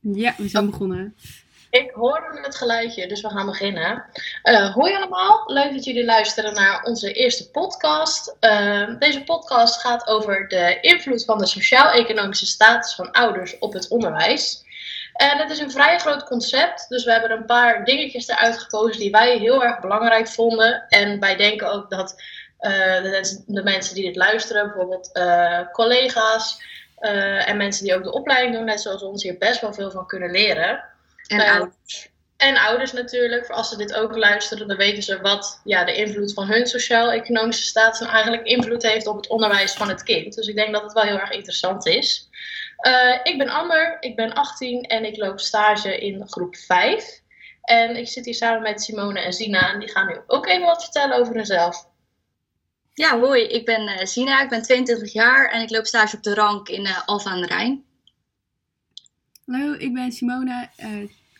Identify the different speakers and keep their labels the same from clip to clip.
Speaker 1: Ja, we zijn begonnen.
Speaker 2: Ik hoorde het geluidje, dus we gaan beginnen. Uh, hoi allemaal, leuk dat jullie luisteren naar onze eerste podcast. Uh, deze podcast gaat over de invloed van de sociaal-economische status van ouders op het onderwijs. En het is een vrij groot concept, dus we hebben een paar dingetjes eruit gekozen die wij heel erg belangrijk vonden. En wij denken ook dat uh, de, de, mensen die dit luisteren, bijvoorbeeld collega's en mensen die ook de opleiding doen, net zoals ons, hier best wel veel van kunnen leren.
Speaker 1: En ouders.
Speaker 2: En ouders natuurlijk, voor als ze dit ook luisteren, dan weten ze wat ja, de invloed van hun sociaal-economische status eigenlijk invloed heeft op het onderwijs van het kind. Dus ik denk dat het wel heel erg interessant is. Uh, ik ben Amber, ik ben 18 en ik loop stage in groep 5. En ik zit hier samen met Simone en Zina en die gaan nu ook even wat vertellen over hunzelf.
Speaker 3: Ja, hoi, ik ben uh, Zina, ik ben 22 jaar en ik loop stage op de rank in uh, Alfa aan de Rijn.
Speaker 1: Hallo, ik ben Simone,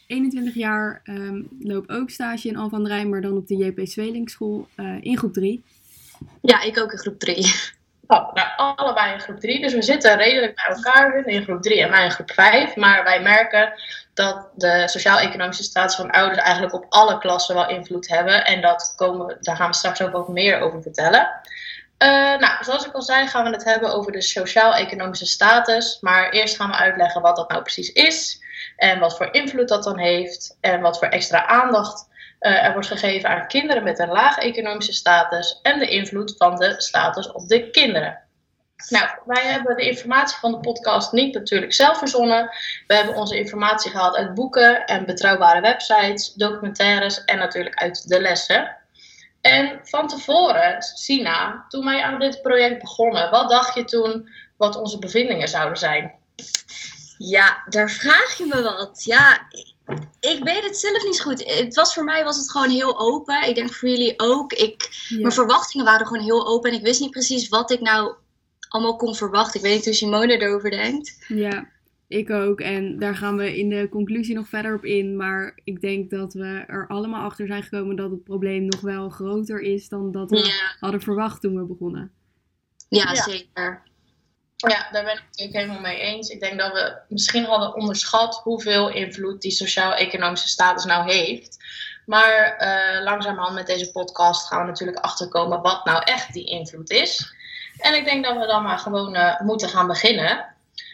Speaker 1: 21 jaar, um, loop ook stage in Alphen aan de Rijn, maar dan op de JP Zwelingschool uh, in groep 3.
Speaker 3: Ja, ik ook in groep 3.
Speaker 2: Oh, nou, allebei in groep 3. Dus we zitten redelijk bij elkaar in groep 3 en wij in groep 5. Maar wij merken dat de sociaal-economische status van ouders eigenlijk op alle klassen wel invloed hebben. En dat komen, daar gaan we straks ook wat meer over vertellen. Uh, nou, zoals ik al zei, gaan we het hebben over de sociaal-economische status. Maar eerst gaan we uitleggen wat dat nou precies is. En wat voor invloed dat dan heeft. En wat voor extra aandacht uh, er wordt gegeven aan kinderen met een laag economische status. En de invloed van de status op de kinderen. Nou, wij hebben de informatie van de podcast niet natuurlijk zelf verzonnen. We hebben onze informatie gehaald uit boeken en betrouwbare websites, documentaires en natuurlijk uit de lessen. En van tevoren, Sina, toen wij aan dit project begonnen, wat dacht je toen wat onze bevindingen zouden zijn?
Speaker 3: Ja, daar vraag je me wat. Ja, ik weet het zelf niet zo goed. Het was voor mij was het gewoon heel open. Ik denk voor jullie ook. Ik, Mijn verwachtingen waren gewoon heel open. En ik wist niet precies wat ik nou allemaal kon verwachten. Ik weet niet hoe Simone erover denkt.
Speaker 1: Ja, ik ook. En daar gaan we in de conclusie nog verder op in. Maar ik denk dat we er allemaal achter zijn gekomen dat het probleem nog wel groter is dan dat we hadden verwacht toen we begonnen.
Speaker 3: Ja, ja. zeker.
Speaker 2: Ja, daar ben ik het helemaal mee eens. Ik denk dat we misschien hadden onderschat hoeveel invloed die sociaal-economische status nou heeft. Maar uh, langzamerhand met deze podcast gaan we natuurlijk achterkomen wat nou echt die invloed is. En ik denk dat we dan maar gewoon uh, moeten gaan beginnen.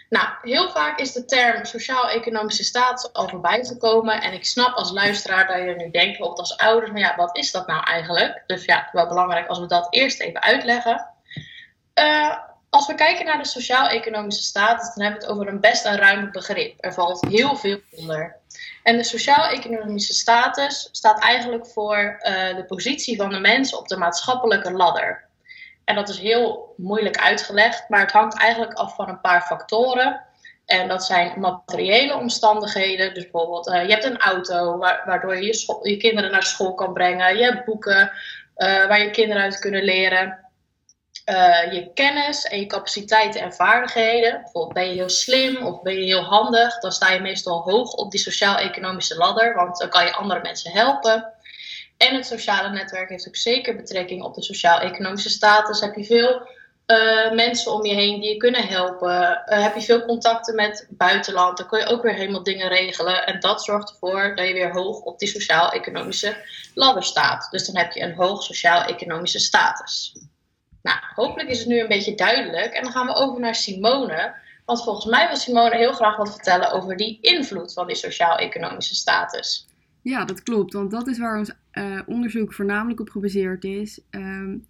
Speaker 2: Nou, heel vaak is de term sociaal-economische status al voorbij gekomen. En ik snap als luisteraar dat je nu denkt, bijvoorbeeld als ouders, maar ja, wat is dat nou eigenlijk? Dus ja, wel belangrijk als we dat eerst even uitleggen. Uh, als we kijken naar de sociaal-economische status, dan hebben we het over een best een ruim begrip. Er valt heel veel onder. En de sociaal-economische status staat eigenlijk voor uh, de positie van de mens op de maatschappelijke ladder. En dat is heel moeilijk uitgelegd, maar het hangt eigenlijk af van een paar factoren. En dat zijn materiële omstandigheden. Dus bijvoorbeeld, uh, je hebt een auto waardoor je je, kinderen naar school kan brengen. Je hebt boeken uh, waar je kinderen uit kunnen leren. Uh, je kennis en je capaciteiten en vaardigheden. Bijvoorbeeld ben je heel slim of ben je heel handig, dan sta je meestal hoog op die sociaal-economische ladder, want dan kan je andere mensen helpen. En het sociale netwerk heeft ook zeker betrekking op de sociaal-economische status. Heb je veel uh, mensen om je heen die je kunnen helpen? Uh, heb je veel contacten met buitenland? Dan kun je ook weer helemaal dingen regelen. En dat zorgt ervoor dat je weer hoog op die sociaal-economische ladder staat. Dus dan heb je een hoog sociaal-economische status. Nou, hopelijk is het nu een beetje duidelijk. En dan gaan we over naar Simone. Want volgens mij wil Simone heel graag wat vertellen over die invloed van die sociaal-economische status.
Speaker 1: Ja, dat klopt. Want dat is waar ons uh, onderzoek voornamelijk op gebaseerd is. Um,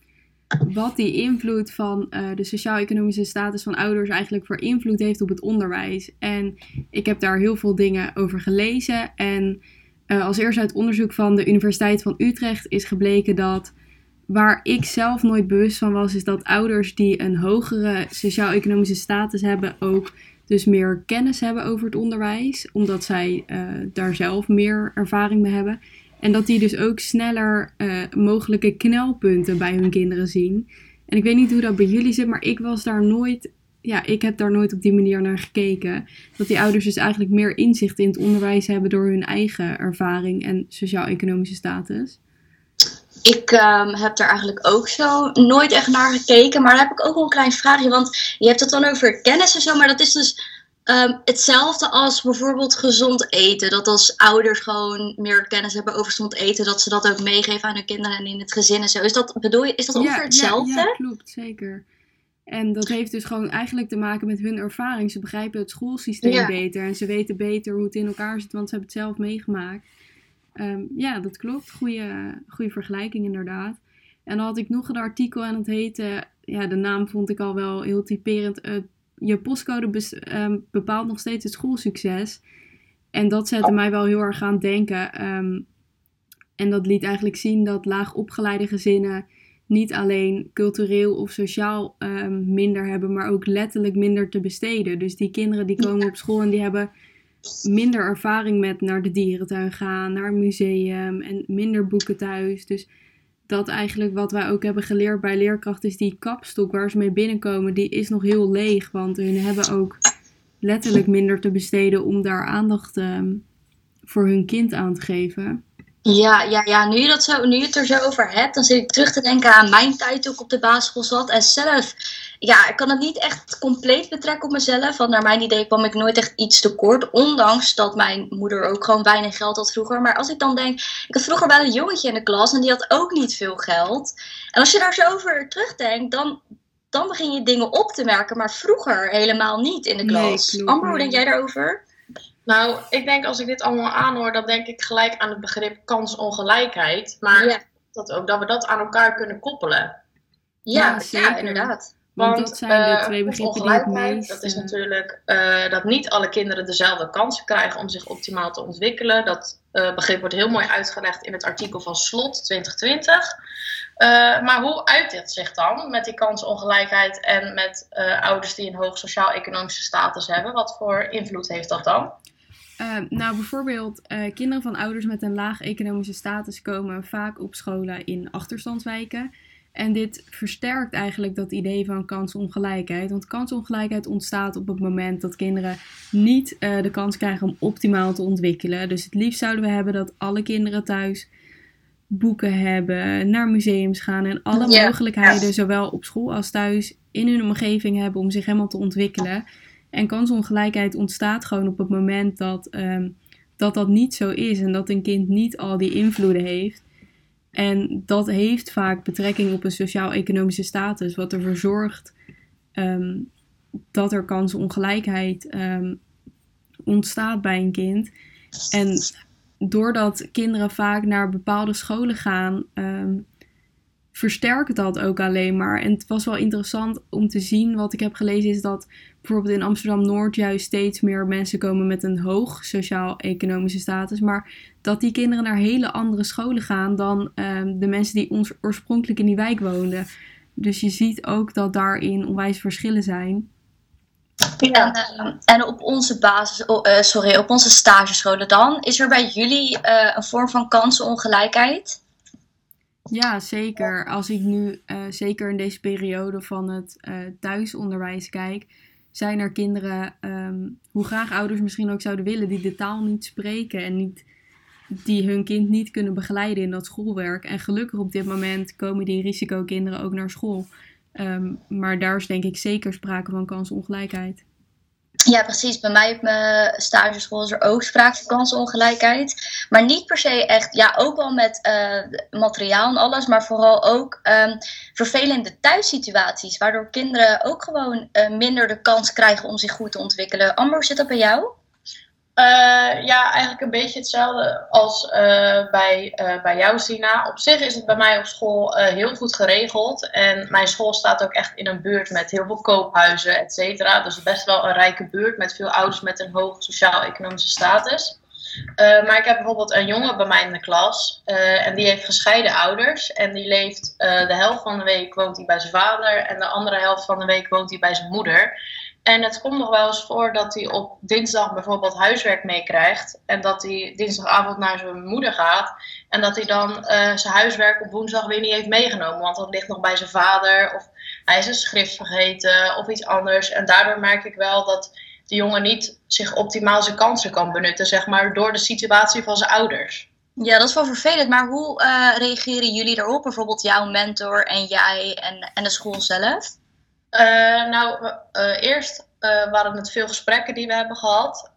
Speaker 1: wat die invloed van uh, de sociaal-economische status van ouders eigenlijk voor invloed heeft op het onderwijs. En ik heb daar heel veel dingen over gelezen. En uh, als eerste uit onderzoek van de Universiteit van Utrecht is gebleken dat waar ik zelf nooit bewust van was, is dat ouders die een hogere sociaal-economische status hebben ook dus meer kennis hebben over het onderwijs, omdat zij uh, daar zelf meer ervaring mee hebben. En dat die dus ook sneller uh, mogelijke knelpunten bij hun kinderen zien. En ik weet niet hoe dat bij jullie zit, maar ik was daar nooit, ja, ik heb daar nooit op die manier naar gekeken. Dat die ouders dus eigenlijk meer inzicht in het onderwijs hebben door hun eigen ervaring en sociaal-economische status.
Speaker 3: Ik um, heb daar eigenlijk ook zo nooit echt naar gekeken. Maar daar heb ik ook wel een klein vraagje. Want je hebt het dan over kennis en zo. Maar dat is dus Um, hetzelfde als bijvoorbeeld gezond eten. Dat als ouders gewoon meer kennis hebben over gezond eten, dat ze dat ook meegeven aan hun kinderen en in het gezin en zo. Is dat, bedoel je, is dat ongeveer hetzelfde?
Speaker 1: Ja, ja, klopt, zeker. En dat heeft dus gewoon eigenlijk te maken met hun ervaring. Ze begrijpen het schoolsysteem beter en ze weten beter hoe het in elkaar zit, want ze hebben het zelf meegemaakt. Ehm, ja, dat klopt. Goede, goede vergelijking inderdaad. En dan had ik nog een artikel en het heette, ja, de naam vond ik al wel heel typerend. Uh, je postcode ehm, bepaalt nog steeds het schoolsucces. En dat zette mij wel heel erg aan denken. Ehm, en dat liet eigenlijk zien dat laag opgeleide gezinnen niet alleen cultureel of sociaal um, minder hebben, maar ook letterlijk minder te besteden. Dus die kinderen die komen op school en die hebben minder ervaring met naar de dierentuin gaan, naar een museum en minder boeken thuis. Dus dat eigenlijk wat wij ook hebben geleerd bij leerkrachten is die kapstok waar ze mee binnenkomen, die is nog heel leeg. Want hun hebben ook letterlijk minder te besteden om daar aandacht ehm, voor hun kind aan te geven.
Speaker 3: Ja, ja, ja. Nu, je dat zo, nu je het er zo over hebt, dan zit ik terug te denken aan mijn tijd toen ik op de basisschool zat. En zelf, ja, ik kan het niet echt compleet betrekken op mezelf. Want naar mijn idee kwam ik nooit echt iets tekort. Ondanks dat mijn moeder ook gewoon weinig geld had vroeger. Maar als ik dan denk, ik had vroeger wel een jongetje in de klas en die had ook niet veel geld. En als je daar zo over terugdenkt, dan, dan begin je dingen op te merken. Maar vroeger helemaal niet in de klas. Nee, Amber, hoe denk jij daarover?
Speaker 2: Nou, ik denk als ik dit allemaal aanhoor, dan denk ik gelijk aan het begrip kansongelijkheid. Maar dat ook dat we dat aan elkaar kunnen koppelen.
Speaker 3: Ja, ja, inderdaad.
Speaker 1: Want, dat zijn de uh, twee begrippen die het meest...
Speaker 2: Dat is natuurlijk uh, dat niet alle kinderen dezelfde kansen krijgen om zich optimaal te ontwikkelen. Dat uh, begrip wordt heel mooi uitgelegd in het artikel van Slot 2020. maar hoe uit dit zich dan met die kansongelijkheid en met ouders die een hoog sociaal-economische status hebben? Wat voor invloed heeft dat dan?
Speaker 1: Uh, nou, bijvoorbeeld kinderen van ouders met een laag economische status komen vaak op scholen in achterstandswijken. En dit versterkt eigenlijk dat idee van kansongelijkheid. Want kansongelijkheid ontstaat op het moment dat kinderen niet uh, de kans krijgen om optimaal te ontwikkelen. Dus het liefst zouden we hebben dat alle kinderen thuis boeken hebben, naar museums gaan en alle mogelijkheden, zowel op school als thuis, in hun omgeving hebben om zich helemaal te ontwikkelen. En kansongelijkheid ontstaat gewoon op het moment dat, um, dat dat niet zo is en dat een kind niet al die invloeden heeft. En dat heeft vaak betrekking op een sociaal-economische status, wat ervoor zorgt um, dat er kansongelijkheid um, ontstaat bij een kind. En doordat kinderen vaak naar bepaalde scholen gaan, versterkt dat ook alleen maar. En het was wel interessant om te zien. Wat ik heb gelezen is dat bijvoorbeeld in Amsterdam-Noord juist steeds meer mensen komen met een hoog sociaal-economische status. Maar dat die kinderen naar hele andere scholen gaan dan ehm, de mensen die ons oorspronkelijk in die wijk woonden. Dus je ziet ook dat daarin onwijs verschillen zijn.
Speaker 3: Ja. En, ehm, en op onze basis, oh, uh, sorry, op onze stagescholen dan, is er bij jullie uh, een vorm van kansenongelijkheid?
Speaker 1: Ja, zeker. Als ik nu, uh, zeker in deze periode van het uh, thuisonderwijs kijk, zijn er kinderen, um, hoe graag ouders misschien ook zouden willen, die de taal niet spreken en niet, die hun kind niet kunnen begeleiden in dat schoolwerk. En gelukkig op dit moment komen die risicokinderen ook naar school. Um, maar daar is denk ik zeker sprake van kansongelijkheid.
Speaker 3: Ja, precies. Bij mij op mijn stageschool is er ook sprake van kansenongelijkheid. Maar niet per se echt, ja, ook wel met uh, materiaal en alles, maar vooral ook um, vervelende thuissituaties. Waardoor kinderen ook gewoon uh, minder de kans krijgen om zich goed te ontwikkelen. Amber, zit dat bij jou?
Speaker 2: Uh, ja, eigenlijk een beetje hetzelfde als uh, bij, uh, bij jou, Sina. Op zich is het bij mij op school heel goed geregeld. En mijn school staat ook echt in een buurt met heel veel koophuizen, et cetera. Dus best wel een rijke buurt met veel ouders met een hoge sociaal-economische status. maar ik heb bijvoorbeeld een jongen bij mij in de klas. en die heeft gescheiden ouders. En die leeft de helft van de week woont hij bij zijn vader. En de andere helft van de week woont hij bij zijn moeder. En het komt nog wel eens voor dat hij op dinsdag bijvoorbeeld huiswerk meekrijgt. En dat hij dinsdagavond naar zijn moeder gaat. En dat hij dan uh, zijn huiswerk op woensdag weer niet heeft meegenomen. Want dat ligt nog bij zijn vader. Of hij is een schrift vergeten of iets anders. En daardoor merk ik wel dat de jongen niet zich optimaal zijn kansen kan benutten. Zeg maar door de situatie van zijn ouders.
Speaker 3: Ja, dat is wel vervelend. Maar hoe uh, reageren jullie daarop? Bijvoorbeeld jouw mentor en jij en, en de school zelf?
Speaker 2: Uh, nou, uh, eerst uh, waren het veel gesprekken die we hebben gehad.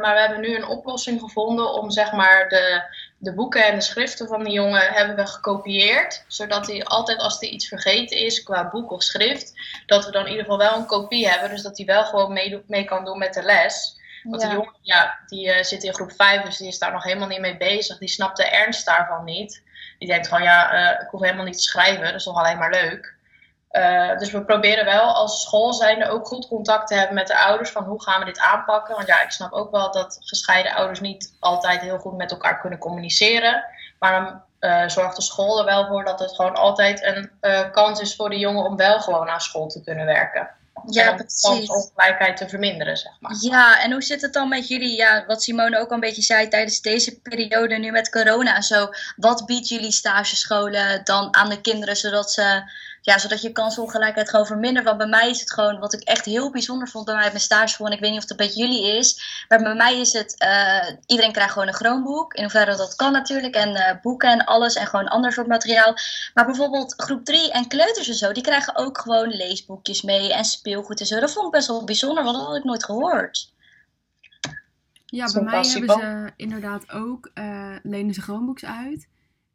Speaker 2: Maar we hebben nu een oplossing gevonden om zeg maar de, de boeken en de schriften van de jongen hebben we gekopieerd. Zodat hij altijd als hij iets vergeten is qua boek of schrift, dat we dan in ieder geval wel een kopie hebben. Dus dat hij wel gewoon mee, mee kan doen met de les. Want ja. die jongen ja, die, zit in groep 5, dus die is daar nog helemaal niet mee bezig. Die snapt de ernst daarvan niet. Die denkt van ja, ik hoef helemaal niet te schrijven, dat is toch alleen maar leuk. Uh, dus we proberen wel als school zijnde ook goed contact te hebben met de ouders van hoe gaan we dit aanpakken. Want ja, ik snap ook wel dat gescheiden ouders niet altijd heel goed met elkaar kunnen communiceren. Maar dan uh, zorgt de school er wel voor dat het gewoon altijd een uh, kans is voor de jongen om wel gewoon naar school te kunnen werken.
Speaker 3: Ja, precies.
Speaker 2: ongelijkheid te verminderen, zeg maar.
Speaker 3: Ja, en hoe zit het dan met jullie, ja, wat Simone ook al een beetje zei tijdens deze periode nu met corona en zo. Wat biedt jullie stagescholen dan aan de kinderen, zodat ze ja, zodat je kansongelijkheid gewoon vermindert. Want bij mij is het gewoon, wat ik echt heel bijzonder vond bij mij op mijn stage en ik weet niet of dat bij jullie is, maar bij mij is het, uh, iedereen krijgt gewoon een Chromebook, in hoeverre dat kan natuurlijk, en uh, boeken en alles, en gewoon ander soort materiaal. Maar bijvoorbeeld groep 3 en kleuters en zo, die krijgen ook gewoon leesboekjes mee en speelgoed en zo. Dat vond ik best wel bijzonder, want dat had ik nooit gehoord.
Speaker 1: Ja, bij mij hebben ze inderdaad ook, uh, lenen ze Chromebooks uit.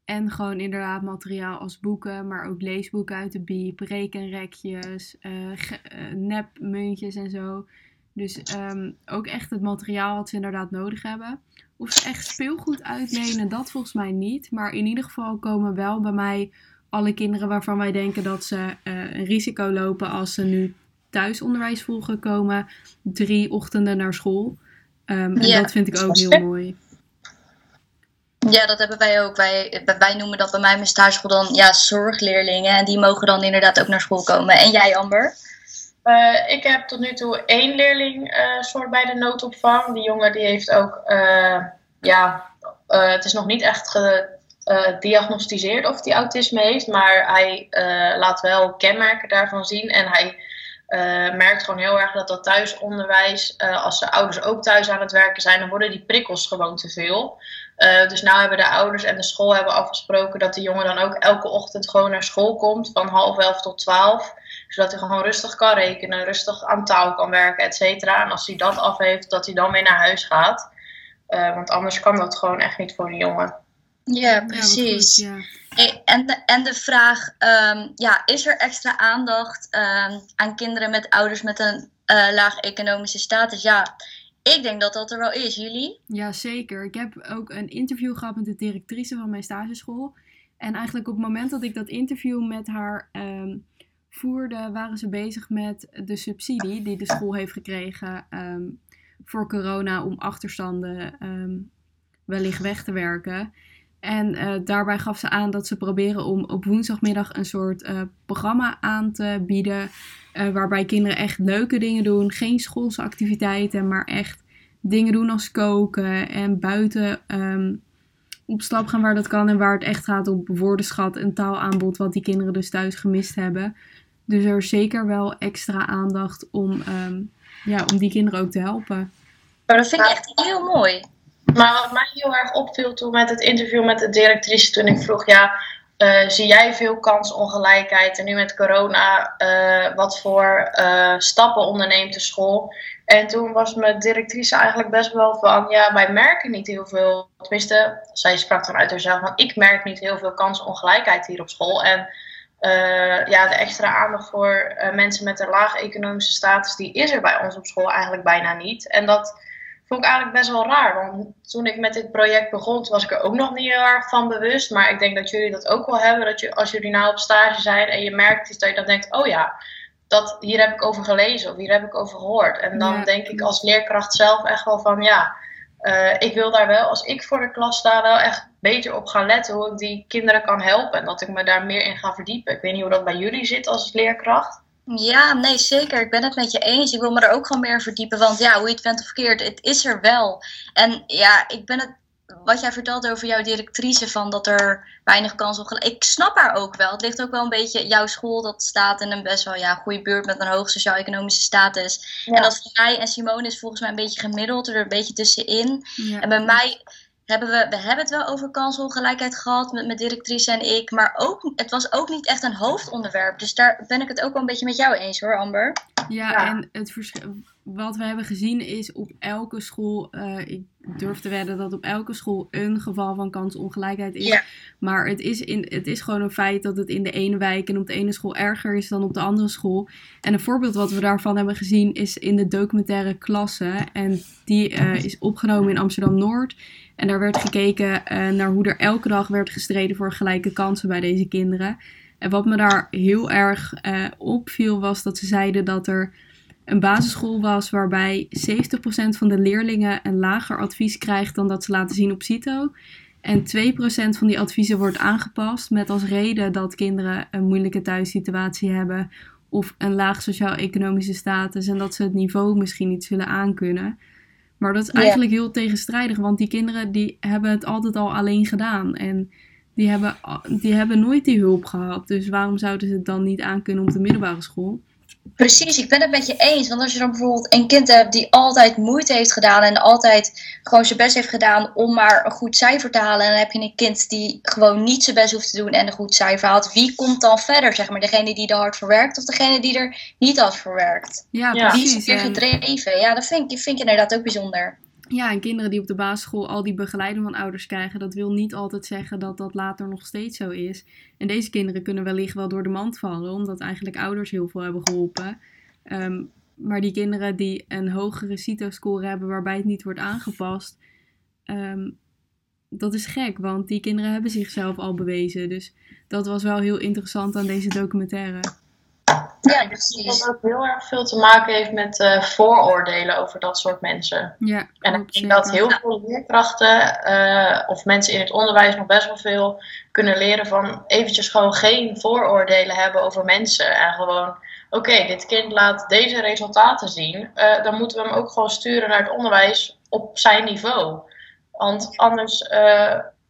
Speaker 1: En gewoon inderdaad materiaal als boeken, maar ook leesboeken uit de biep, rekenrekjes, uh, nepmuntjes en zo. Dus ehm, ook echt het materiaal wat ze inderdaad nodig hebben. Of ze echt speelgoed uitlenen, dat volgens mij niet. Maar in ieder geval komen wel bij mij alle kinderen waarvan wij denken dat ze uh, een risico lopen als ze nu thuisonderwijs volgen, komen drie ochtenden naar school. Um, en dat vind ik ook heel mooi.
Speaker 3: Ja, dat hebben wij ook. Wij, wij noemen dat bij mij mijn stageschool dan ja, zorgleerlingen. En die mogen dan inderdaad ook naar school komen. En jij, Amber?
Speaker 2: Uh, ik heb tot nu toe één leerling uh, soort bij de noodopvang. Die jongen die heeft ook, uh, ja, het is nog niet echt gediagnosticeerd of hij autisme heeft. Maar hij laat wel kenmerken daarvan zien. En hij merkt gewoon heel erg dat dat thuisonderwijs, als de ouders ook thuis aan het werken zijn, dan worden die prikkels gewoon te veel. Uh, dus nu hebben de ouders en de school hebben afgesproken dat de jongen dan ook elke ochtend gewoon naar school komt van half elf tot twaalf. Zodat hij gewoon rustig kan rekenen, rustig aan taal kan werken, et cetera. En als hij dat af heeft, dat hij dan weer naar huis gaat. Uh, want anders kan dat gewoon echt niet voor een jongen.
Speaker 3: Ja, precies. Ja, ja. En, de, en de vraag, um, ja, is er extra aandacht um, aan kinderen met ouders met een uh, laag economische status? Ja, ik denk dat dat er wel is. Jullie?
Speaker 1: Ja, zeker. Ik heb ook een interview gehad met de directrice van mijn stageschool. En eigenlijk op het moment dat ik dat interview met haar um, voerde, waren ze bezig met de subsidie die de school heeft gekregen um, voor corona om achterstanden um, wellicht weg te werken. En uh, daarbij gaf ze aan dat ze proberen om op woensdagmiddag een soort uh, programma aan te bieden. Uh, waarbij kinderen echt leuke dingen doen. Geen schoolse activiteiten, maar echt dingen doen als koken en buiten um, op stap gaan waar dat kan. En waar het echt gaat om woordenschat en taalaanbod, wat die kinderen dus thuis gemist hebben. Dus er is zeker wel extra aandacht om, um, ja, om die kinderen ook te helpen.
Speaker 3: Dat vind ik echt heel mooi.
Speaker 2: Maar wat mij heel erg opviel toen met het interview met de directrice, toen ik vroeg, ja, uh, zie jij veel kansongelijkheid en nu met corona, uh, wat voor uh, stappen onderneemt de school? En toen was mijn directrice eigenlijk best wel van, ja, wij merken niet heel veel, tenminste, zij sprak dan uit haarzelf van, ik merk niet heel veel kansongelijkheid hier op school. En ja, de extra aandacht voor mensen met een lage economische status, die is er bij ons op school eigenlijk bijna niet. En dat vond ik eigenlijk best wel raar. Want toen ik met dit project begon, was ik er ook nog niet heel erg van bewust. Maar ik denk dat jullie dat ook wel hebben. Dat je, als jullie nou op stage zijn en je merkt iets, dat je dan denkt: oh ja, dat, hier heb ik over gelezen of hier heb ik over gehoord. En dan ja. denk ik als leerkracht zelf echt wel van ja. Uh, ik wil daar wel, als ik voor de klas sta, wel echt beter op gaan letten hoe ik die kinderen kan helpen. En dat ik me daar meer in ga verdiepen. Ik weet niet hoe dat bij jullie zit als leerkracht.
Speaker 3: Ja, nee, zeker. Ik ben het met je eens. Ik wil me er ook gewoon meer verdiepen. Want ja, hoe je het bent of verkeerd, het is er wel. En ja, ik ben het. Wat jij vertelde over jouw directrice, van dat er weinig kans op. Ik snap haar ook wel. Het ligt ook wel een beetje. Jouw school dat staat in een best wel ja, goede buurt met een hoog sociaal-economische status. Ja. En dat voor mij en Simone is volgens mij een beetje gemiddeld, er een beetje tussenin. Ja. En bij mij hebben we, we hebben het wel over kansongelijkheid gehad met mijn directrice en ik. Maar ook, het was ook niet echt een hoofdonderwerp. Dus daar ben ik het ook wel een beetje met jou eens hoor, Amber.
Speaker 1: Ja,
Speaker 2: Ja.
Speaker 1: en het verschil, wat we hebben gezien is op elke school, eh, ik durf te wedden dat op elke school een geval van kansongelijkheid is.
Speaker 3: Ja.
Speaker 1: Maar het is, in, het is gewoon een feit dat het in de ene wijk en op de ene school erger is dan op de andere school. En een voorbeeld wat we daarvan hebben gezien is in de documentaire Klasse. En die eh, is opgenomen in Amsterdam-Noord. En daar werd gekeken eh, naar hoe er elke dag werd gestreden voor gelijke kansen bij deze kinderen. En wat me daar heel erg eh, opviel was dat ze zeiden dat er een basisschool was waarbij 70% van de leerlingen een lager advies krijgt dan dat ze laten zien op CITO. En 2% van die adviezen wordt aangepast met als reden dat kinderen een moeilijke thuissituatie hebben of een laag sociaal-economische status en dat ze het niveau misschien niet zullen aankunnen. Maar dat is eigenlijk heel tegenstrijdig, want die kinderen die hebben het altijd al alleen gedaan en die hebben, die hebben nooit die hulp gehad. Dus waarom zouden ze het dan niet aankunnen op de middelbare school?
Speaker 3: Precies, ik ben het met je eens. Want als je dan bijvoorbeeld een kind hebt die altijd moeite heeft gedaan en altijd gewoon zijn best heeft gedaan om maar een goed cijfer te halen. En dan heb je een kind die gewoon niet zijn best hoeft te doen en een goed cijfer haalt. Wie komt dan verder? Zeg maar degene die er hard voor werkt of degene die er niet hard voor werkt?
Speaker 1: Ja,
Speaker 2: Ja.
Speaker 3: Wie is
Speaker 1: precies.
Speaker 3: er
Speaker 1: En-
Speaker 3: gedreven? Ja, dat vind ik, vind ik inderdaad ook bijzonder.
Speaker 1: Ja, en kinderen die op de basisschool al die begeleiding van ouders krijgen, dat wil niet altijd zeggen dat dat later nog steeds zo is. En deze kinderen kunnen wellicht wel door de mand vallen, omdat eigenlijk ouders heel veel hebben geholpen. Ehm, maar die kinderen die een hogere CITO-score hebben waarbij het niet wordt aangepast, ehm, dat is gek, want die kinderen hebben zichzelf al bewezen. Dus dat was wel heel interessant aan deze documentaire.
Speaker 3: Ja, precies.
Speaker 2: dat ook heel erg veel te maken heeft met eh, vooroordelen over dat soort mensen.
Speaker 1: Ja,
Speaker 2: En ik denk dat heel veel leerkrachten eh, of mensen in het onderwijs nog best wel veel kunnen leren van eventjes gewoon geen vooroordelen hebben over mensen. En gewoon, oké, dit kind laat deze resultaten zien. eh, dan moeten we hem ook gewoon sturen naar het onderwijs op zijn niveau. Want anders,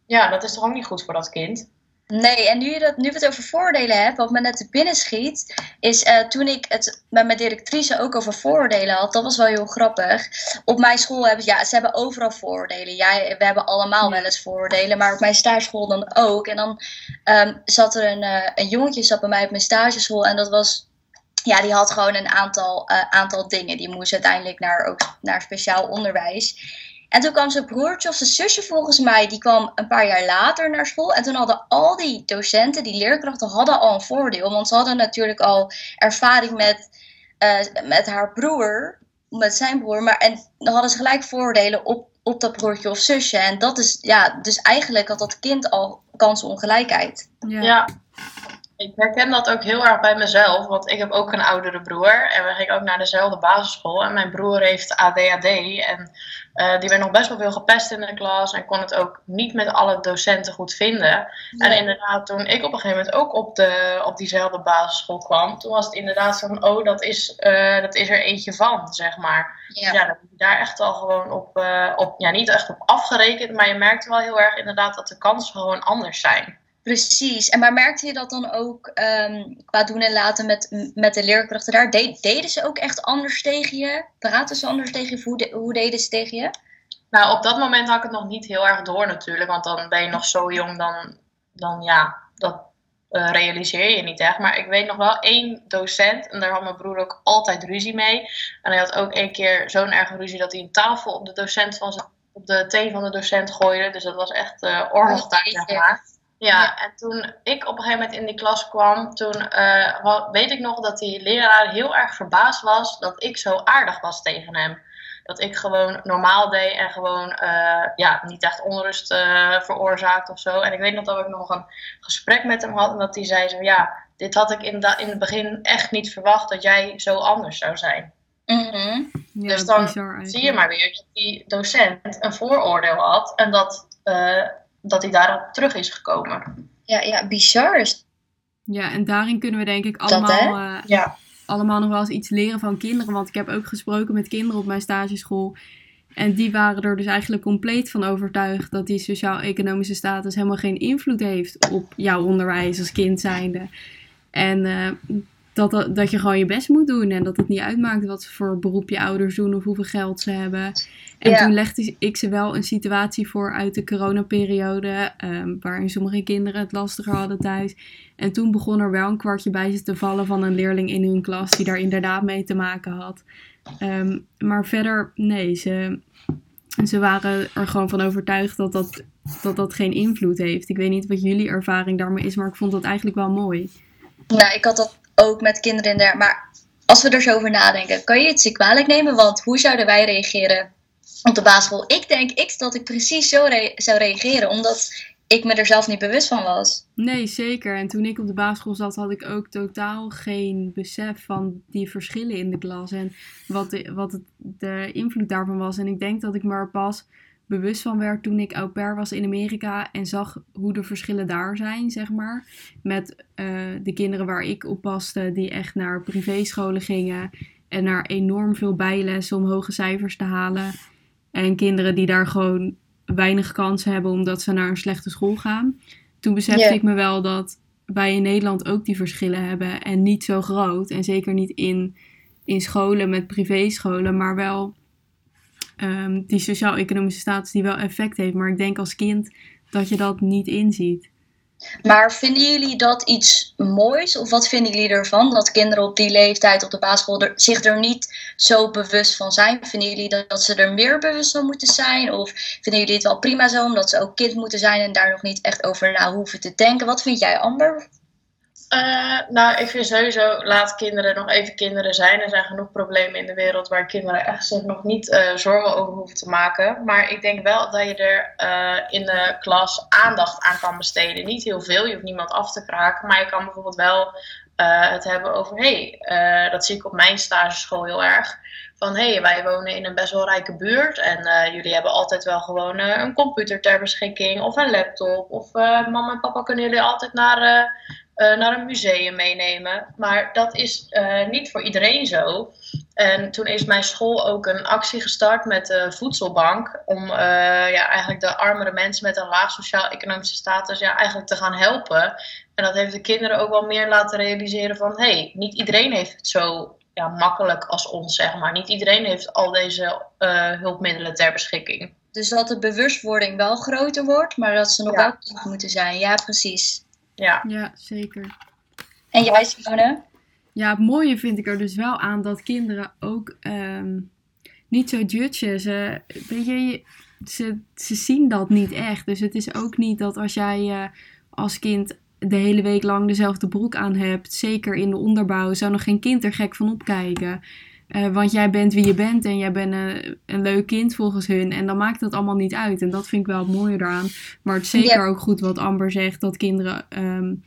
Speaker 2: ja, dat is toch ook niet goed voor dat kind.
Speaker 3: Nee, en nu, je dat, nu we het over vooroordelen hebben, wat me net binnen schiet, is eh, toen ik het met mijn directrice ook over vooroordelen had, dat was wel heel grappig. Op mijn school hebben ze, ja, ze hebben overal vooroordelen. Ja, we hebben allemaal wel eens vooroordelen, maar op mijn stageschool dan ook. En dan ehm, zat er een, eh, een jongetje zat bij mij op mijn stageschool en dat was, ja, die had gewoon een aantal, eh, aantal dingen. Die moest uiteindelijk naar, ook naar speciaal onderwijs. En toen kwam zijn broertje of zijn zusje volgens mij, die kwam een paar jaar later naar school. En toen hadden al die docenten, die leerkrachten, hadden al een voordeel. Want ze hadden natuurlijk al ervaring met, eh, met haar broer, met zijn broer. Maar, en dan hadden ze gelijk voordelen op, op dat broertje of zusje. En dat is, ja, dus eigenlijk had dat kind al kansenongelijkheid.
Speaker 1: Ja.
Speaker 2: Ja. Ik herken dat ook heel erg bij mezelf, want ik heb ook een oudere broer en we gingen ook naar dezelfde basisschool. En mijn broer heeft ADHD en eh, die werd nog best wel veel gepest in de klas en kon het ook niet met alle docenten goed vinden. En inderdaad, toen ik op een gegeven moment ook op, de, op diezelfde basisschool kwam, toen was het inderdaad zo van, oh, dat is, eh, dat is er eentje van, zeg maar.
Speaker 3: Ja.
Speaker 2: Ja, dat je daar echt al gewoon op, eh, op, ja, niet echt op afgerekend, maar je merkt wel heel erg inderdaad dat de kansen gewoon anders zijn.
Speaker 3: Precies. En maar merkte je dat dan ook ehm, qua doen en laten met, met de leerkrachten daar? De- deden ze ook echt anders tegen je? Praten ze anders tegen je? Hoe, de- hoe deden ze tegen je?
Speaker 2: Nou, op dat moment had ik het nog niet heel erg door natuurlijk, want dan ben je nog zo jong, dan, dan ja, dat eh, realiseer je niet echt. Maar ik weet nog wel één docent, en daar had mijn broer ook altijd ruzie mee. En hij had ook één keer zo'n erge ruzie dat hij een tafel op de docent van zijn, op de teen van de docent gooide. Dus dat was echt eh oorlog daar, zeg
Speaker 3: jeetje.
Speaker 2: maar. Ja,
Speaker 3: Ja.
Speaker 2: en toen ik op een gegeven moment in die klas kwam, toen eh, weet ik nog dat die leraar heel erg verbaasd was dat ik zo aardig was tegen hem. Dat ik gewoon normaal deed en gewoon eh, ja, niet echt onrust eh veroorzaakt of zo. En ik weet nog dat ik nog een gesprek met hem had en dat hij zei zo, ja, dit had ik in, da- in het begin echt niet verwacht dat jij zo anders zou zijn.
Speaker 3: Mhm.
Speaker 1: Ja,
Speaker 2: Dus dan
Speaker 1: bizar.
Speaker 2: Zie je maar weer dat die docent een vooroordeel had en dat, eh, dat hij daarop terug is gekomen.
Speaker 3: Ja, ja, bizar is
Speaker 1: Ja, en daarin kunnen we denk ik allemaal, eh,
Speaker 2: Ja.
Speaker 1: allemaal nog wel eens iets leren van kinderen. Want ik heb ook gesproken met kinderen op mijn stageschool. En die waren er dus eigenlijk compleet van overtuigd dat die sociaal-economische status helemaal geen invloed heeft op jouw onderwijs als kind zijnde. En eh, dat, dat, dat je gewoon je best moet doen. En dat het niet uitmaakt wat voor beroep je ouders doen of hoeveel geld ze hebben. En toen legde ik ze wel een situatie voor uit de coronaperiode. Um, waarin sommige kinderen het lastiger hadden thuis. En toen begon er wel een kwartje bij ze te vallen van een leerling in hun klas die daar inderdaad mee te maken had. Ehm, maar verder, nee, ze, ze waren er gewoon van overtuigd dat dat, dat dat geen invloed heeft. Ik weet niet wat jullie ervaring daarmee is, maar ik vond dat eigenlijk wel mooi.
Speaker 3: Nou, ik had dat ook met kinderen in der. Maar als we er zo over nadenken, kan je het zich kwalijk nemen? Want hoe zouden wij reageren op de basisschool? Ik denk ik, dat ik precies zo zou reageren, omdat ik me er zelf niet bewust van was.
Speaker 1: Nee, zeker. En toen ik op de basisschool zat, had ik ook totaal geen besef van die verschillen in de klas en wat, de, wat de invloed daarvan was. En ik denk dat ik me er pas bewust van werd toen ik au pair was in Amerika en zag hoe de verschillen daar zijn, zeg maar. Met uh, de kinderen waar ik op paste, die echt naar privéscholen gingen en naar enorm veel bijlessen om hoge cijfers te halen. En kinderen die daar gewoon weinig kans hebben omdat ze naar een slechte school gaan. Toen besefte ik me wel dat wij in Nederland ook die verschillen hebben en niet zo groot. En zeker niet in, in scholen met privéscholen, maar wel Ehm, die sociaal-economische status die wel effect heeft. Maar ik denk als kind dat je dat niet inziet.
Speaker 3: Maar vinden jullie dat iets moois? Of wat vinden jullie ervan? Dat kinderen op die leeftijd op de basisschool zich er niet zo bewust van zijn? Vinden jullie dat, dat ze er meer bewust van moeten zijn? Of vinden jullie het wel prima zo, omdat ze ook kind moeten zijn en daar nog niet echt over na hoeven te denken? Wat vind jij, Amber?
Speaker 2: Uh, nou, ik vind sowieso, laat kinderen nog even kinderen zijn. Er zijn genoeg problemen in de wereld waar kinderen echt zich nog niet uh, zorgen over hoeven te maken. Maar ik denk wel dat je er uh, in de klas aandacht aan kan besteden. Niet heel veel, je hoeft niemand af te kraken. Maar je kan bijvoorbeeld wel het hebben over, hé, hey, dat zie ik op mijn stageschool heel erg. Van hé, hey, wij wonen in een best wel rijke buurt en jullie hebben altijd wel gewoon een computer ter beschikking of een laptop. Of mama en papa kunnen jullie altijd naar uh, naar een museum meenemen. Maar dat is uh, niet voor iedereen zo. En toen is mijn school ook een actie gestart met de voedselbank. Om uh, ja, eigenlijk de armere mensen met een laag sociaal-economische status ja, eigenlijk te gaan helpen. En dat heeft de kinderen ook wel meer laten realiseren van... hé, hey, niet iedereen heeft het zo ja, makkelijk als ons, zeg maar. Niet iedereen heeft al deze hulpmiddelen ter beschikking.
Speaker 3: Dus dat de bewustwording wel groter wordt, maar dat ze nog ja. wel moeten zijn. Ja, precies.
Speaker 2: Ja.
Speaker 1: ja, zeker.
Speaker 3: En jij, Simone?
Speaker 1: Ja, het mooie vind ik er dus wel aan dat kinderen ook ehm, niet zo judgen. Ze, weet je, ze, ze zien dat niet echt. Dus het is ook niet dat als jij uh, als kind de hele week lang dezelfde broek aan hebt, zeker in de onderbouw, zou nog geen kind er gek van opkijken. Uh, want jij bent wie je bent en jij bent een, een, leuk kind volgens hun. En dan maakt dat allemaal niet uit. En dat vind ik wel het mooie eraan. Maar het is zeker ook goed wat Amber zegt. Dat kinderen um,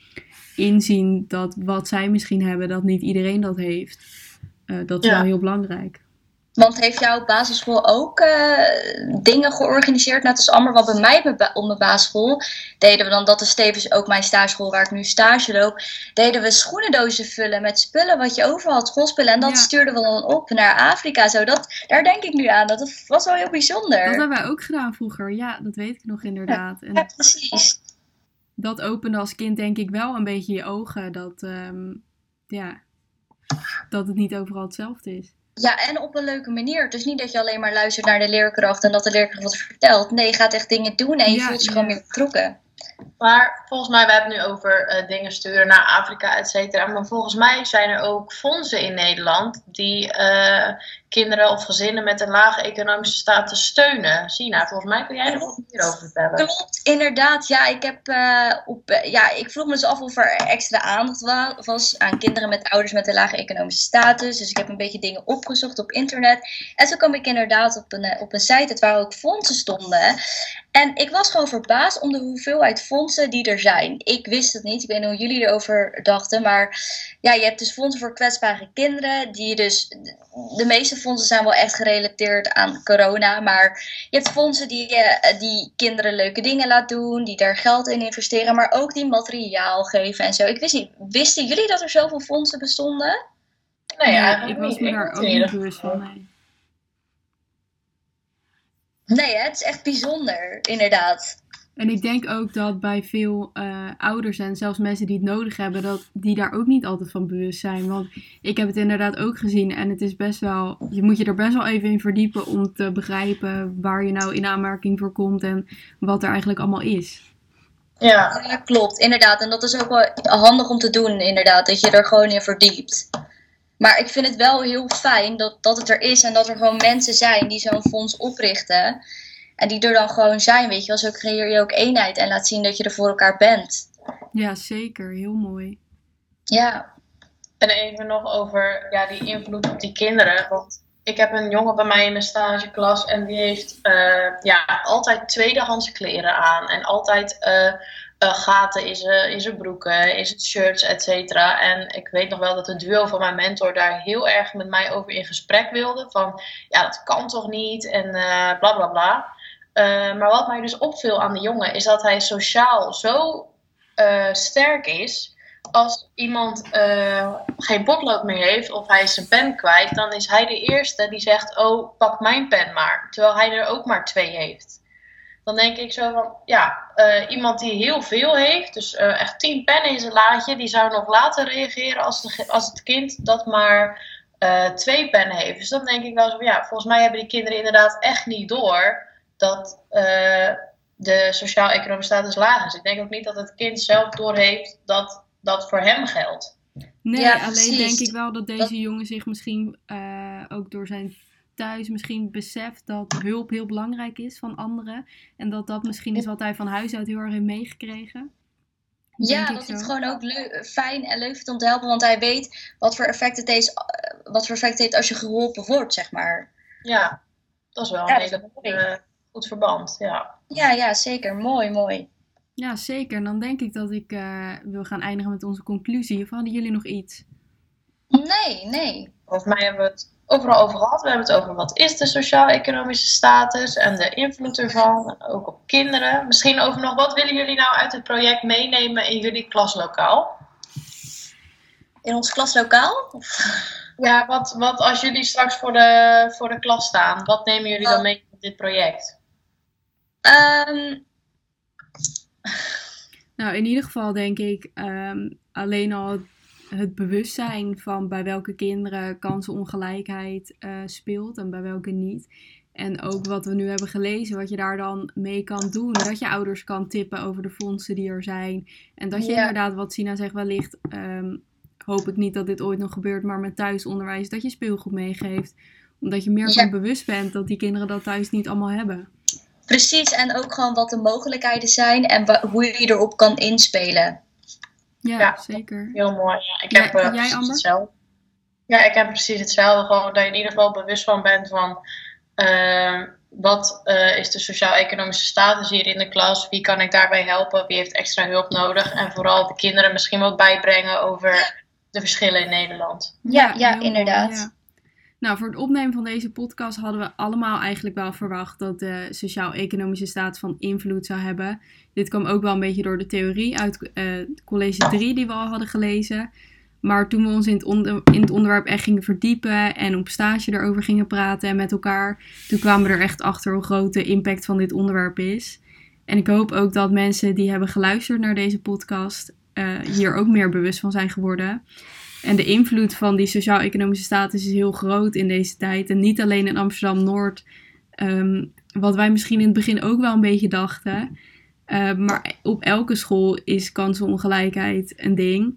Speaker 1: inzien dat wat zij misschien hebben, dat niet iedereen dat heeft. Uh, dat is ja. wel heel belangrijk.
Speaker 3: Want heeft jouw basisschool ook uh, dingen georganiseerd, net als Amber? Wat bij mij op mijn basisschool deden we dan, dat is tevens ook mijn stageschool waar ik nu stage loop, deden we schoenendozen vullen met spullen wat je over had, schoolspullen. En dat ja. stuurden we dan op naar Afrika. Zo, dat, daar denk ik nu aan. Dat was wel heel bijzonder.
Speaker 1: Dat hebben wij ook gedaan vroeger. Ja, dat weet ik nog inderdaad.
Speaker 3: En precies.
Speaker 1: Dat opende als kind denk ik wel een beetje je ogen. Dat, um, ja, dat het niet overal hetzelfde is.
Speaker 3: Ja, en op een leuke manier. Dus niet dat je alleen maar luistert naar de leerkracht en dat de leerkracht wat vertelt. Nee, je gaat echt dingen doen en je ja, voelt je ja. gewoon meer betrokken.
Speaker 2: Maar volgens mij, we hebben het nu over uh, dingen sturen naar Afrika, et cetera. Maar volgens mij zijn er ook fondsen in Nederland die uh, kinderen of gezinnen met een lage economische status steunen. Sina, volgens mij kun jij er wat meer over vertellen.
Speaker 3: Klopt, inderdaad. Ja, ik, heb, uh, op, ja, ik vroeg me dus af of er extra aandacht was aan kinderen met ouders met een lage economische status. Dus ik heb een beetje dingen opgezocht op internet. En zo kwam ik inderdaad op een, op een site waar ook fondsen stonden. En ik was gewoon verbaasd om de hoeveelheid fondsen die er zijn. Ik wist het niet, ik weet niet hoe jullie erover dachten. Maar ja, je hebt dus fondsen voor kwetsbare kinderen. Die dus, de meeste fondsen zijn wel echt gerelateerd aan corona. Maar je hebt fondsen die, uh, die kinderen leuke dingen laten doen. Die daar geld in investeren. Maar ook die materiaal geven en zo. Ik wist niet, wisten jullie dat er zoveel fondsen bestonden?
Speaker 2: Nee, ja,
Speaker 1: ik was me daar ook niet bewust van. Nee.
Speaker 3: Nee, hè? het is echt bijzonder, inderdaad.
Speaker 1: En ik denk ook dat bij veel uh, ouders en zelfs mensen die het nodig hebben, dat die daar ook niet altijd van bewust zijn. Want ik heb het inderdaad ook gezien en het is best wel, je moet je er best wel even in verdiepen om te begrijpen waar je nou in aanmerking voor komt en wat er eigenlijk allemaal is.
Speaker 3: Ja. ja, klopt, inderdaad. En dat is ook wel handig om te doen, inderdaad, dat je er gewoon in verdiept. Maar ik vind het wel heel fijn dat, dat het er is en dat er gewoon mensen zijn die zo'n fonds oprichten. En die er dan gewoon zijn, weet je wel. Zo creëer je ook eenheid en laat zien dat je er voor elkaar bent.
Speaker 1: Ja, zeker. Heel mooi.
Speaker 3: Ja.
Speaker 2: En even nog over ja, die invloed op die kinderen. Want ik heb een jongen bij mij in mijn stageklas en die heeft uh, ja, altijd tweedehands kleren aan. En altijd uh, uh, gaten in zijn, in zijn broeken, in zijn shirts, et cetera. En ik weet nog wel dat de duo van mijn mentor daar heel erg met mij over in gesprek wilde. Van ja, dat kan toch niet en bla bla bla. Maar wat mij dus opviel aan de jongen is dat hij sociaal zo sterk is als iemand uh, geen potlood meer heeft of hij zijn pen kwijt, dan is hij de eerste die zegt: Oh, pak mijn pen maar. Terwijl hij er ook maar twee heeft. Dan denk ik zo van: Ja, iemand die heel veel heeft, dus echt tien pennen in zijn laadje, die zou nog later reageren als, de, als het kind dat maar twee pennen heeft. Dus dan denk ik wel zo: Ja, volgens mij hebben die kinderen inderdaad echt niet door dat de sociaal-economische status laag is. Ik denk ook niet dat het kind zelf doorheeft dat dat voor hem geldt.
Speaker 1: Nee, ja, alleen denk ik wel dat deze jongen zich misschien uh, ook door zijn thuis misschien beseft dat hulp heel belangrijk is van anderen. En dat dat misschien is wat hij van huis uit heel erg heeft meegekregen.
Speaker 3: Ja, dat hij het gewoon ook fijn en leuk vindt om te helpen. Want hij weet wat voor effect het heeft, wat voor effect het heeft als je geholpen wordt, zeg maar.
Speaker 2: Ja, dat is wel een hele uh, goed verband. Ja.
Speaker 3: ja, ja, zeker. Mooi, mooi.
Speaker 1: Ja, zeker. Dan denk ik dat ik uh, wil gaan eindigen met onze conclusie. Of hadden jullie nog iets?
Speaker 3: Nee, nee.
Speaker 2: Volgens mij hebben we het overal over gehad. We hebben het over wat is de sociaal-economische status en de invloed ervan, ook op kinderen. Misschien over nog wat willen jullie nou uit het project meenemen in jullie klaslokaal?
Speaker 3: In ons klaslokaal?
Speaker 2: Ja, wat, wat als jullie straks voor de, voor de klas staan, wat nemen jullie dan oh. mee in dit project?
Speaker 3: Um,
Speaker 1: nou, in ieder geval denk ik um, alleen al het bewustzijn van bij welke kinderen kansenongelijkheid uh, speelt en bij welke niet. En ook wat we nu hebben gelezen, wat je daar dan mee kan doen. Dat je ouders kan tippen over de fondsen die er zijn. En dat je inderdaad, wat Sina zegt, wellicht, um, hoop ik niet dat dit ooit nog gebeurt, maar met thuisonderwijs, dat je speelgoed meegeeft. Omdat je meer ja. van bewust bent dat die kinderen dat thuis niet allemaal hebben.
Speaker 3: Precies, en ook gewoon wat de mogelijkheden zijn en hoe je erop kan inspelen.
Speaker 1: Ja, ja zeker.
Speaker 2: Heel mooi. Ja, ik heb uh, jij, Amber? hetzelfde. Ja, ik heb precies hetzelfde. Gewoon dat je in ieder geval bewust van bent van uh, wat uh, is de sociaal-economische status hier in de klas? Wie kan ik daarbij helpen? Wie heeft extra hulp nodig? En vooral de kinderen misschien wat bijbrengen over de verschillen in Nederland.
Speaker 3: Ja, ja, inderdaad.
Speaker 1: Nou, voor het opnemen van deze podcast hadden we allemaal eigenlijk wel verwacht dat de sociaal-economische staat van invloed zou hebben. Dit kwam ook wel een beetje door de theorie uit uh, college 3 die we al hadden gelezen. Maar toen we ons in het, in het onderwerp echt gingen verdiepen en op stage erover gingen praten en met elkaar, toen kwamen we er echt achter hoe groot de impact van dit onderwerp is. En ik hoop ook dat mensen die hebben geluisterd naar deze podcast uh, hier ook meer bewust van zijn geworden. En de invloed van die sociaal-economische status is heel groot in deze tijd. En niet alleen in Amsterdam-Noord, ehm, wat wij misschien in het begin ook wel een beetje dachten. Uh, maar op elke school is kansenongelijkheid een ding.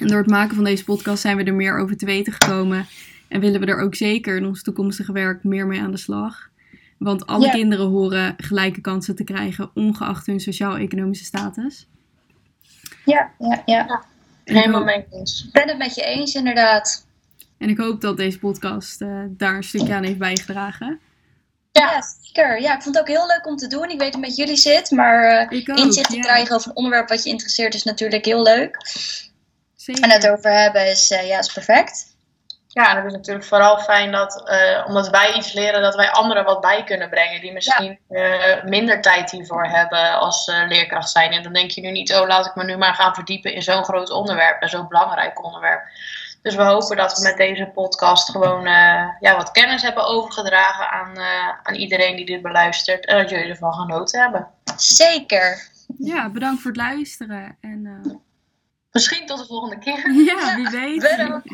Speaker 1: En door het maken van deze podcast zijn we er meer over te weten gekomen. En willen we er ook zeker in ons toekomstige werk meer mee aan de slag. Want alle ja. kinderen horen gelijke kansen te krijgen, ongeacht hun sociaal-economische status.
Speaker 3: Ja, ja, ja.
Speaker 2: Helemaal mee eens.
Speaker 3: Ik ben het met je eens, inderdaad.
Speaker 1: En ik hoop dat deze podcast uh, daar een stukje aan heeft bijgedragen.
Speaker 3: Ja. ja, zeker. Ja, ik vond het ook heel leuk om te doen. Ik weet hoe het met jullie zit, maar uh, inzicht te krijgen over een onderwerp wat je interesseert is natuurlijk heel leuk. Zeker. En het over hebben is, uh, ja, is perfect.
Speaker 2: Ja, en het is natuurlijk vooral fijn dat, uh, omdat wij iets leren, dat wij anderen wat bij kunnen brengen. Die misschien ja. uh, minder tijd hiervoor hebben als uh, leerkracht zijn. En dan denk je nu niet, oh laat ik me nu maar gaan verdiepen in zo'n groot onderwerp en zo'n belangrijk onderwerp. Dus we hopen dat we met deze podcast gewoon ja, wat kennis hebben overgedragen aan, aan iedereen die dit beluistert. En dat jullie ervan genoten hebben.
Speaker 3: Zeker.
Speaker 1: Ja, bedankt voor het luisteren. En, uh...
Speaker 2: Misschien tot de volgende keer.
Speaker 1: Ja, wie weet.
Speaker 3: Bedankt.